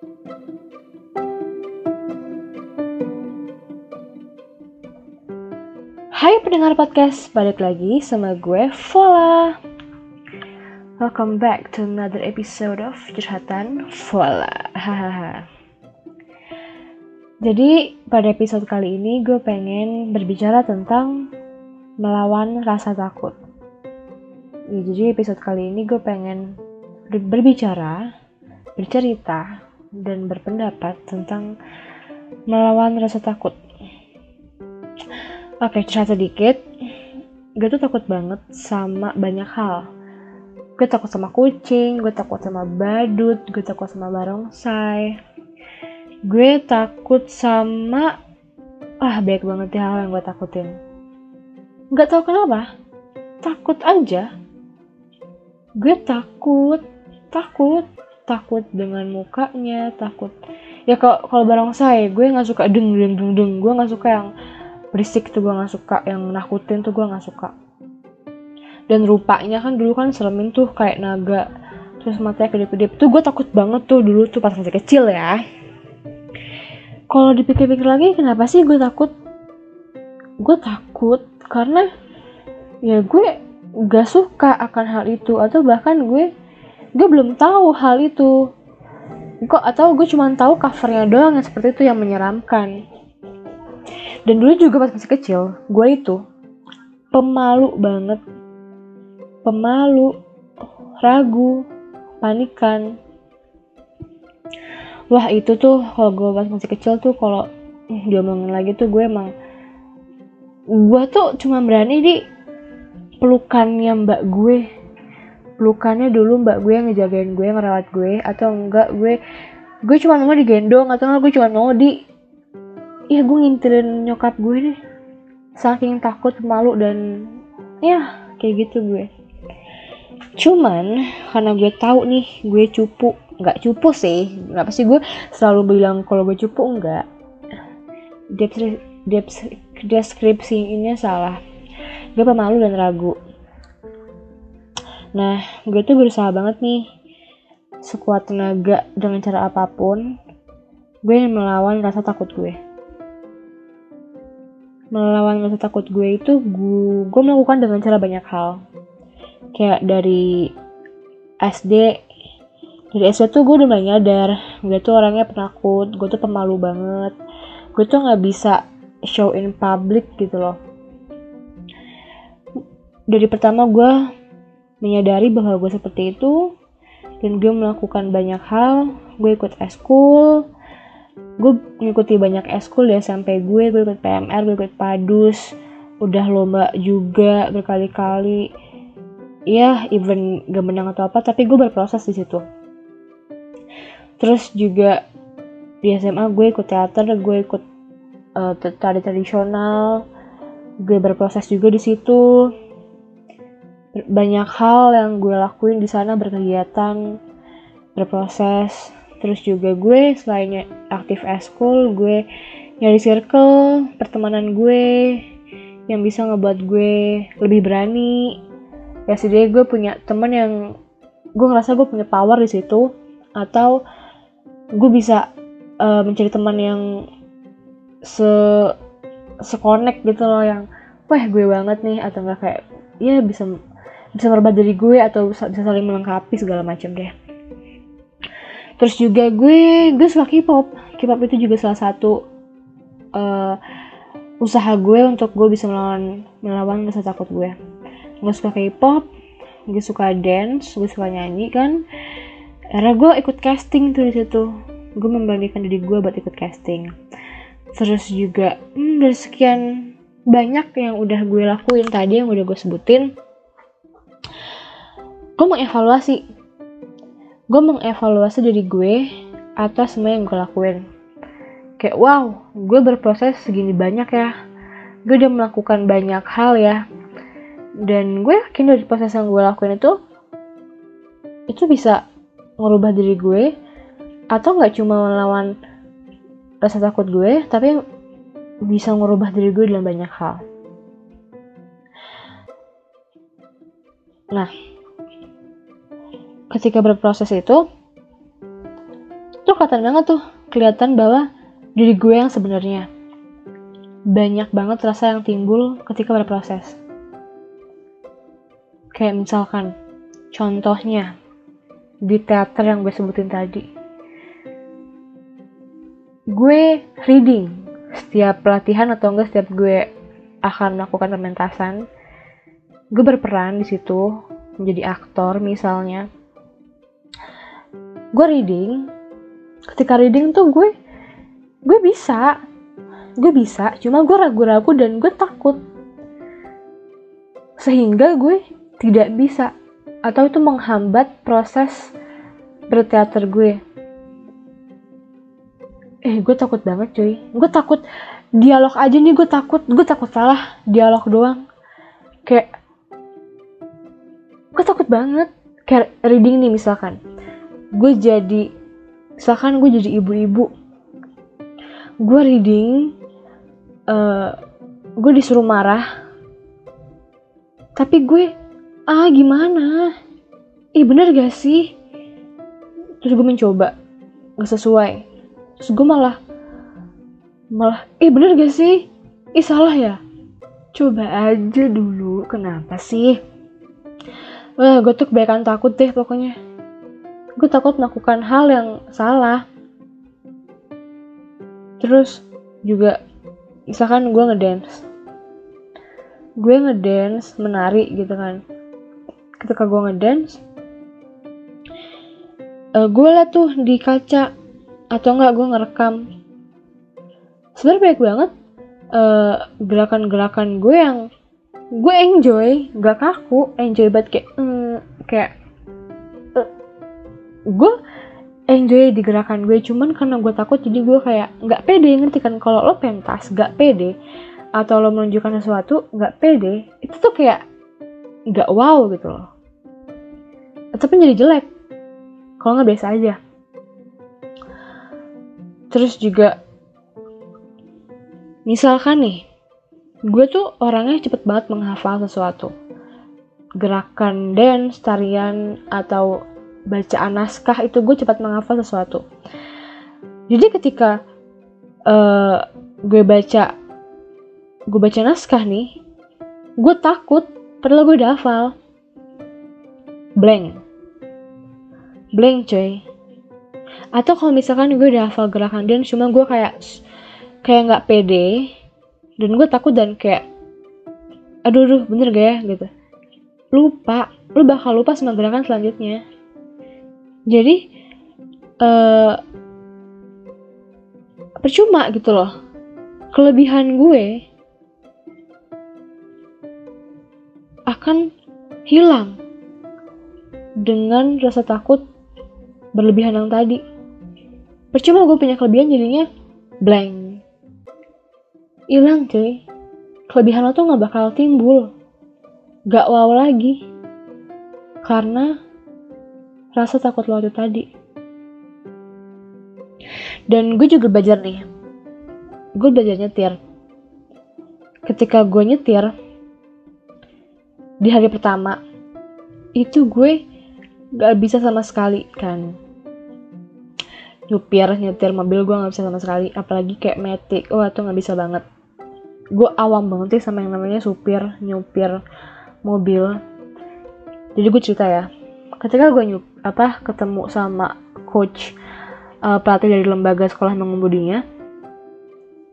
Hai pendengar podcast, balik lagi sama gue Vola. Welcome back to another episode of Curhatan Vola. Jadi pada episode kali ini gue pengen berbicara tentang melawan rasa takut. Ya, jadi episode kali ini gue pengen berbicara, bercerita, dan berpendapat tentang melawan rasa takut. Oke, cerita sedikit. Gue tuh takut banget sama banyak hal. Gue takut sama kucing, gue takut sama badut, gue takut sama barongsai. Gue takut sama... Ah, baik banget ya hal yang gue takutin. Gak tau kenapa. Takut aja. Gue takut, takut, takut dengan mukanya, takut. Ya kalau kalau barongsai, gue nggak suka deng deng deng deng. Gue nggak suka yang berisik tuh gue nggak suka yang nakutin tuh gue nggak suka. Dan rupanya kan dulu kan seremin tuh kayak naga terus matanya kedip-kedip. Tuh gue takut banget tuh dulu tuh pas masih kecil ya. Kalau dipikir-pikir lagi kenapa sih gue takut? Gue takut karena ya gue gak suka akan hal itu. Atau bahkan gue gue belum tahu hal itu. Kok atau gue cuma tahu covernya doang yang seperti itu yang menyeramkan. Dan dulu juga pas masih kecil gue itu pemalu banget. Pemalu ragu panikan. Wah itu tuh kalau gue pas masih kecil tuh kalau diomongin lagi tuh gue emang gue tuh cuma berani di pelukannya mbak gue pelukannya dulu mbak gue yang ngejagain gue ngerawat gue atau enggak gue gue cuma mau digendong atau enggak gue cuma mau di ya gue ngintilin nyokap gue deh. Saking takut malu dan ya kayak gitu gue. Cuman karena gue tahu nih gue cupu. Nggak cupu sih. Nggak pasti gue selalu bilang kalau gue cupu enggak deskripsi ini salah. Gue pemalu dan ragu nah gue tuh berusaha banget nih sekuat tenaga dengan cara apa pun gue melawan rasa takut gue. Melawan rasa takut gue itu gue, gue melakukan dengan cara banyak hal. Kayak dari SD dari SD tuh gue udah mulai nyadar gue tuh orangnya penakut gue tuh pemalu banget. Gue tuh nggak bisa show in public gitu loh. Dari pertama gue menyadari bahwa gue seperti itu dan gue melakukan banyak hal. Gue ikut eskul gue ngikuti banyak eskul ya sampai gue gue ikut PMR gue ikut padus udah lomba juga berkali-kali. Ya even gak menang atau apa tapi gue berproses di situ. Terus juga di SMA gue ikut teater gue ikut uh, tari tradisional gue berproses juga di situ banyak hal yang gue lakuin di sana berkegiatan berproses. Terus juga gue selain aktif eskul gue nyari circle pertemanan gue yang bisa ngebuat gue lebih berani. Ya sedih gue punya teman yang gue ngerasa gue punya power di situ. Atau gue bisa uh, mencari teman yang se sekonek gitu loh yang wah gue banget nih atau enggak kayak ya bisa bisa merubah diri gue atau bisa, saling melengkapi segala macam deh. Terus juga gue gue suka K-pop. K-pop itu juga salah satu uh, usaha gue untuk gue bisa melawan melawan rasa takut gue. Gue suka K-pop gue suka dance gue suka nyanyi kan. Karena gue ikut casting tuh di situ. Gue memberanikan diri gue buat ikut casting. Terus juga hmm, dari sekian banyak yang udah gue lakuin tadi yang udah gue sebutin gue mengevaluasi. Gue mengevaluasi diri gue atas semua yang gue lakuin. Kayak wow gue berproses segini banyak ya. Gue udah melakukan banyak hal ya. Dan gue yakin dari proses yang gue lakuin itu itu bisa ngerubah diri gue atau nggak cuma melawan rasa takut gue tapi bisa ngerubah diri gue dalam banyak hal. Nah ketika berproses itu tuh kelihatan banget tuh kelihatan bahwa diri gue yang sebenarnya. Banyak banget rasa yang timbul ketika berproses. Kayak misalkan contohnya di teater yang gue sebutin tadi. Gue reading setiap pelatihan atau enggak setiap gue akan melakukan pementasan gue berperan di situ menjadi aktor misalnya gue reading. Ketika reading tuh gue gue bisa. Gue bisa cuma gue ragu-ragu dan gue takut. Sehingga gue tidak bisa atau itu menghambat proses berteater gue. Eh gue takut banget cuy. Gue takut dialog aja nih gue takut. Gue takut salah dialog doang. Kayak gue takut banget. Kayak reading nih misalkan gue jadi misalkan gue jadi ibu-ibu gue reading uh, gue disuruh marah tapi gue ah gimana? Ih bener gak sih? Terus gue mencoba gak sesuai. Terus gue malah malah ih bener gak sih? Ih salah ya? Coba aja dulu kenapa sih? Wah gue tuh kebanyakan takut deh pokoknya gue takut melakukan hal yang salah. Terus juga misalkan gue ngedance. Gue ngedance menari gitu kan. Ketika gue ngedance uh, gue liat tuh di kaca. Atau enggak gue ngerekam. Sebenarnya baik banget uh, gerakan-gerakan gue yang gue enjoy. Gak kaku enjoy banget kayak mm, kayak gue enjoy di gerakan gue cuman karena gue takut jadi gue kayak nggak pede ngerti kan? Kalau lo pentas gak pede atau lo menunjukkan sesuatu nggak pede itu tuh kayak nggak wow gitu loh. Tapi jadi jelek kalau nggak biasa aja. Terus juga misalkan nih gue tuh orangnya cepet banget menghafal sesuatu. Gerakan dance, tarian, atau bacaan naskah itu gue cepat menghafal sesuatu. Jadi ketika uh, gue baca gue baca naskah nih, gue takut Padahal gue udah hafal. Blank. Blank coy. Atau kalau misalkan gue udah hafal gerakan dan cuma gue kayak kayak nggak pede dan gue takut dan kayak aduh aduh bener gak ya gitu lupa lu bakal lupa sama gerakan selanjutnya jadi uh, percuma gitu loh kelebihan gue akan hilang dengan rasa takut berlebihan yang tadi. Percuma gue punya kelebihan jadinya blank. Hilang cuy. Kelebihan lo tuh gak bakal timbul. Gak wow lagi. Karena rasa takut lo itu tadi. Dan gue juga belajar nih. Gue belajar nyetir. Ketika gue nyetir, di hari pertama itu gue gak bisa sama sekali kan nyupir nyetir mobil gue gak bisa sama sekali apalagi kayak metik oh itu gak bisa banget gue awam banget sih sama yang namanya supir nyupir mobil jadi gue cerita ya ketika gue nyup apa ketemu sama coach uh, pelatih dari lembaga sekolah mengemudinya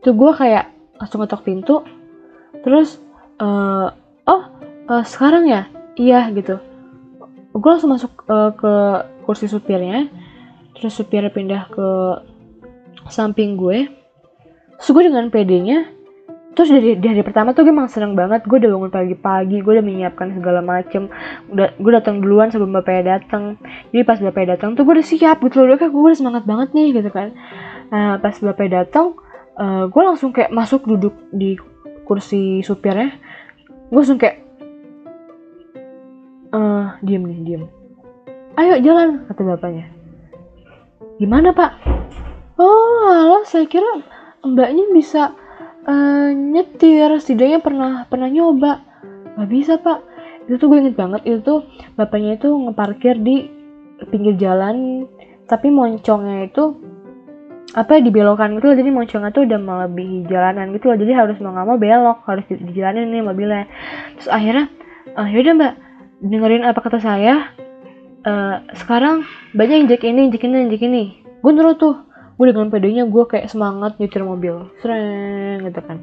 tuh gue kayak langsung ngetok pintu terus uh, oh uh, sekarang ya? Iya gitu. Gue langsung masuk uh, ke kursi supirnya terus supirnya pindah ke samping gue. Terus gue dengan pedenya terus dari, dari pertama tuh gue emang seneng banget. Gue udah bangun pagi-pagi gue udah menyiapkan segala macem. Udah gue datang duluan sebelum bapaknya datang jadi pas bapaknya datang tuh gue udah siap gitu loh. Kayak gue udah semangat banget nih gitu kan. Nah pas bapaknya datang uh, gue langsung kayak masuk duduk di kursi supirnya. Gue langsung kayak uh, diem nih diem. Ayo jalan kata bapaknya. Gimana pak? Oh halo saya kira mbaknya bisa uh, nyetir. Setidaknya pernah pernah nyoba. Nggak bisa pak. Itu tuh gue inget banget. Itu tuh bapaknya itu ngeparkir di pinggir jalan tapi moncongnya itu apa dibelokan gitu loh. Jadi moncongnya tuh udah melebihi jalanan gitu loh. Jadi harus mau nggak mau belok harus di, jalanin nih mobilnya. Terus akhirnya uh, yaudah mbak. Dengerin apa kata saya. Uh, sekarang banyak injek ini injek ini injek ini. Gue nurut tuh gue dengan pedenya gue kayak semangat nyetir mobil. Sering gitu kan.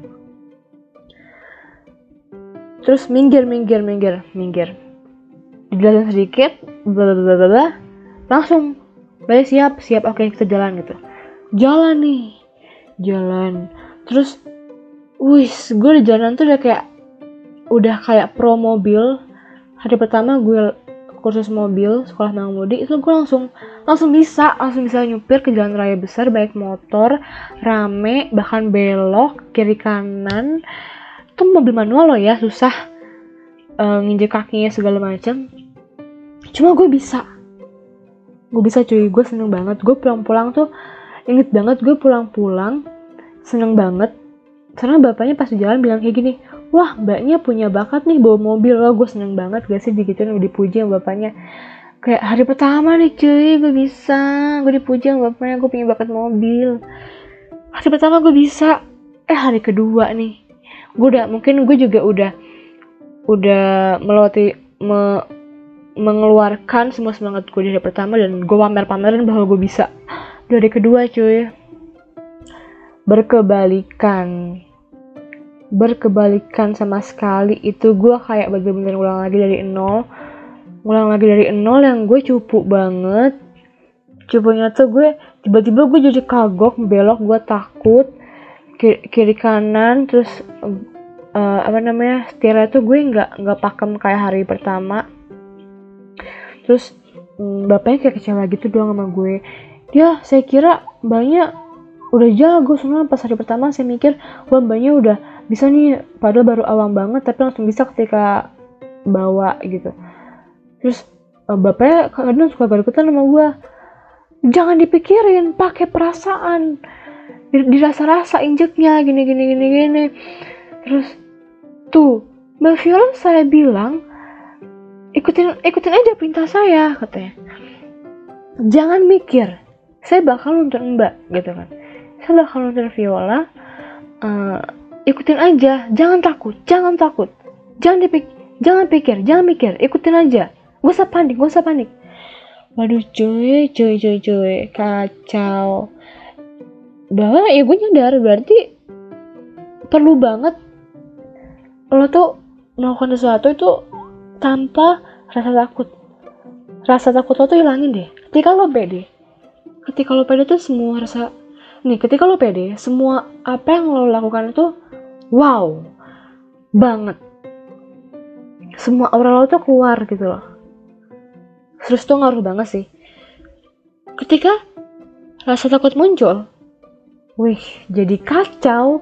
Terus minggir minggir minggir minggir. Dijelasin sedikit bla bla bla bla langsung balik siap siap oke kita jalan gitu. Jalan nih. Jalan. Terus wis gue di jalan tuh udah kayak udah kayak pro mobil. Hari pertama gue kursus mobil sekolah mengemudi itu gue langsung langsung bisa langsung bisa nyupir ke jalan raya besar baik motor rame bahkan belok kiri kanan. Itu mobil manual loh ya susah uh, nginjek kakinya segala macam cuma gue bisa. Gue bisa cuy gue seneng banget. Gue pulang-pulang tuh inget banget gue pulang-pulang seneng banget. Karena bapaknya pas di jalan bilang kayak gini wah mbaknya punya bakat nih bawa mobil. Loh gue seneng banget gak sih digituin udah dipuji sama bapaknya. Kayak hari pertama nih cuy gue bisa. Gue dipuji sama bapaknya gue punya bakat mobil. Hari pertama gue bisa. Eh hari kedua nih. Gue udah mungkin gue juga udah udah melewati me, mengeluarkan semua semangat gue dari pertama dan gue pamer-pamerin bahwa gue bisa. Dari kedua cuy. Berkebalikan berkebalikan sama sekali. Itu gue kayak bener-bener ulang lagi dari nol. Ulang lagi dari nol yang gue cupu banget. Cupunya tuh gue tiba-tiba gue jadi kagok belok gue takut. Kiri, kiri kanan terus uh, apa namanya setirnya tuh gue nggak nggak pakem kayak hari pertama. Terus um, bapaknya kayak kecewa gitu doang sama gue. Ya saya kira mbaknya udah jago. Semua pas hari pertama saya mikir wah mbaknya udah bisa nih padahal baru awam banget tapi langsung bisa ketika bawa gitu. Terus uh, bapaknya kadang suka gadutan sama gue jangan dipikirin pakai perasaan. Dirasa-rasa injeknya gini gini gini gini. Terus tuh mbak Viola saya bilang ikutin ikutin aja perintah saya katanya. Jangan mikir saya bakal nonton mbak gitu kan. Saya bakal nonton viola uh, ikutin aja. Jangan takut jangan takut. Jangan dipik jangan pikir jangan mikir. Ikutin aja. Gak usah panik gak usah panik. Waduh cuy cuy cuy cuy. Kacau. Bahwa ya gue nyadar berarti perlu banget lo tuh melakukan sesuatu itu tanpa rasa takut. Rasa takut lo tuh hilangin deh. Ketika lo pede ketika lo pede tuh semua rasa nih ketika lo pede semua apa yang lo lakukan itu wow. Banget. Semua aura lo tuh keluar gitu loh. Terus tuh ngaruh banget sih. Ketika rasa takut muncul wih jadi kacau.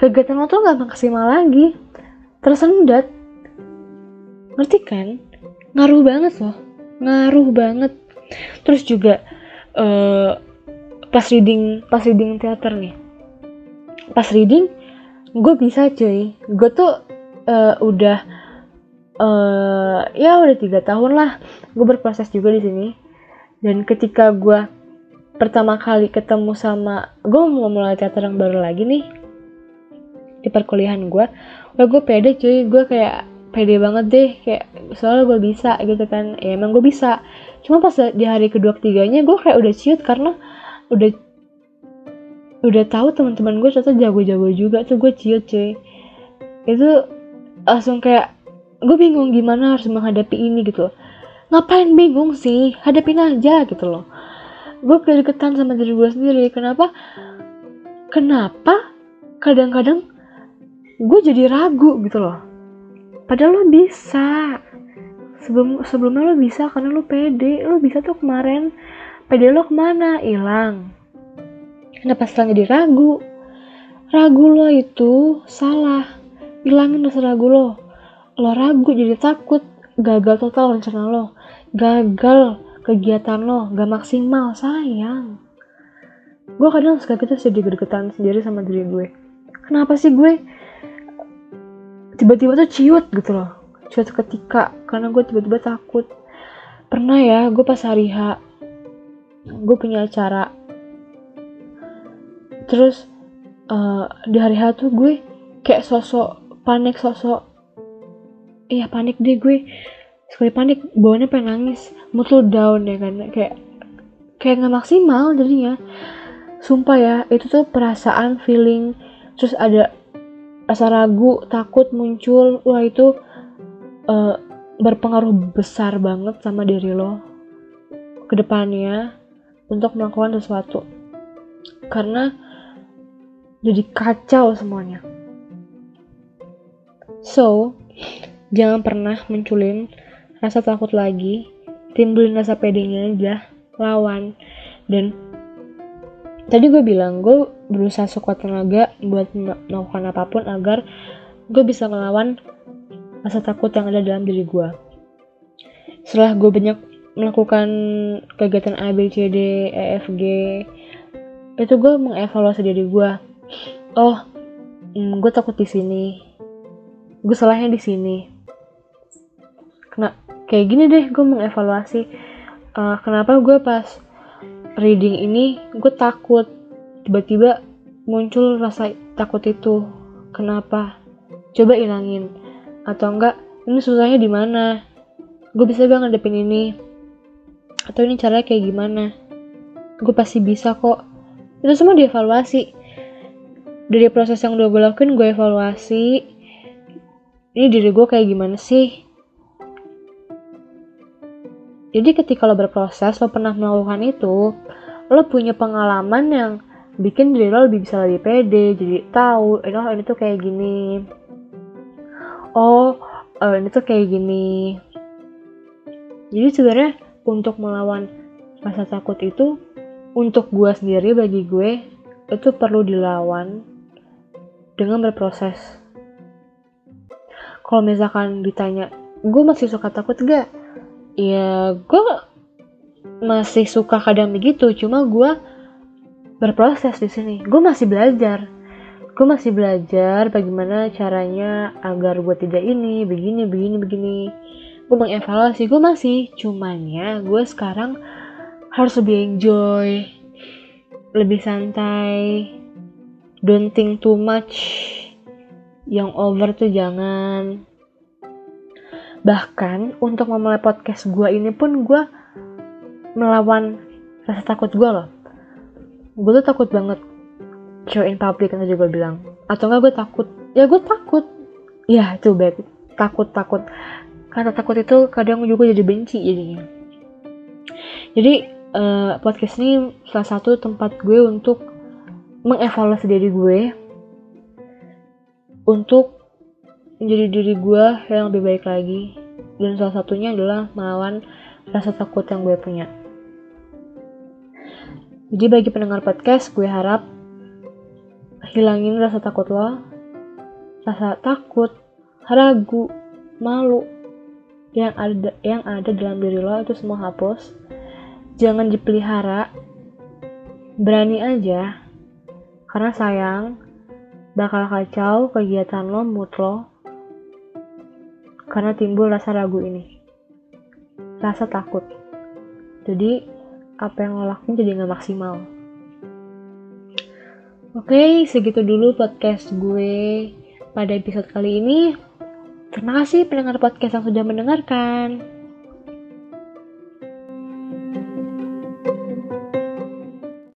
Kegiatan lo tuh gak maksimal lagi. Tersendat. Ngerti kan? Ngaruh banget loh. Ngaruh banget. Terus juga uh, pas reading pas reading teater nih. Pas reading gue bisa cuy. Gue tuh uh, udah uh, ya udah tiga tahun lah. Gue berproses juga di sini. Dan ketika gue pertama kali ketemu sama gue mau mulai teater yang baru lagi nih di perkuliahan gue udah gue pede cuy. Gue kayak pede banget deh. Kayak soalnya gue bisa gitu kan. Ya emang gue bisa. Cuma pas di hari kedua ketiganya gue kayak udah ciut karena udah udah tahu teman-teman gue ternyata jago-jago juga tuh gue ciut cuy. Itu langsung kayak gue bingung gimana harus menghadapi ini gitu ngapain bingung sih? Hadapin aja gitu loh. Gue kedekatan sama diri gue sendiri. Kenapa? Kenapa kadang-kadang gue jadi ragu gitu loh? Padahal lo bisa. Sebelum sebelumnya lo bisa karena lo pede. Lo bisa tuh kemarin. Pede lo ke mana? Hilang kenapa sekarang jadi ragu? Ragu lo itu salah. Hilangin rasa ragu lo. Lo ragu jadi takut. Gagal total rencana lo. Gagal kegiatan lo. Gak maksimal sayang. Gue kadang suka kita sedih gregetan sendiri sama diri gue. Kenapa sih gue tiba-tiba tuh ciut gitu loh? Ciut ketika karena gue tiba-tiba takut. Pernah ya gue pas hari H gue punya acara terus uh, di hari H tuh gue kayak sosok panik sosok iya panik deh gue. Sekali panik bawaannya pengen nangis. Mood lo down ya kan kayak kayak nggak maksimal jadinya. Sumpah ya itu tuh perasaan feeling. Terus ada rasa ragu takut muncul. Wah itu uh, berpengaruh besar banget sama diri lo ke depannya untuk melakukan sesuatu. Karena jadi kacau semuanya. So jangan pernah munculin rasa takut lagi. Timbulin rasa pedenya aja lawan. Dan tadi gue bilang gue berusaha sekuat tenaga buat melakukan apa pun agar gue bisa melawan rasa takut yang ada dalam diri gue. Setelah gue banyak melakukan kegiatan A, B, C, D, E, F, G itu gue mengevaluasi diri gue oh hmm, gue takut di sini. Gue salahnya di sini. Kena kayak gini deh gue mengevaluasi. Uh, kenapa gue pas reading ini gue takut. Tiba-tiba muncul rasa takut itu. Kenapa? Coba ilangin. Atau enggak ini susahnya di mana? Gue bisa gak ngadepin ini? Atau ini caranya kayak gimana? Gue pasti bisa kok. Itu semua dievaluasi dari proses yang udah gue lakuin gue evaluasi. Ini diri gue kayak gimana sih? Jadi ketika lo berproses lo pernah melakukan itu lo punya pengalaman yang bikin diri lo lebih bisa lebih pede jadi tahu eh, oh ini tuh kayak gini. Oh uh, ini tuh kayak gini. Jadi sebenarnya untuk melawan rasa takut itu untuk gue sendiri bagi gue itu perlu dilawan dengan berproses. Kalau misalkan ditanya gue masih suka takut gak ya gue masih suka kadang begitu cuma gue berproses di sini. Gue masih belajar. Gue masih belajar bagaimana caranya agar gue tidak ini begini begini begini. Gue mengevaluasi gue masih cuman ya gue sekarang harus lebih enjoy lebih santai don't think too much. Yang over tuh jangan. Bahkan untuk memulai podcast gue ini pun gue melawan rasa takut gue loh. Gue tuh takut banget. Show in public kan gue bilang. Atau enggak gue takut? Ya gue takut. Ya itu baik takut takut. Kata takut itu kadang juga jadi benci jadinya. Jadi uh, podcast ini salah satu tempat gue untuk mengevaluasi diri gue untuk menjadi diri gue yang lebih baik lagi. Dan salah satunya adalah melawan rasa takut yang gue punya. Jadi bagi pendengar podcast gue harap hilangin rasa takut lo rasa takut ragu malu yang ada yang ada dalam diri lo itu semua hapus. Jangan dipelihara. Berani aja karena sayang bakal kacau kegiatan lo mood lo karena timbul rasa ragu ini. Rasa takut. Jadi, apa yang lo lakuin jadi nggak maksimal. Oke, segitu dulu podcast gue pada episode kali ini. Terima kasih pendengar podcast yang sudah mendengarkan.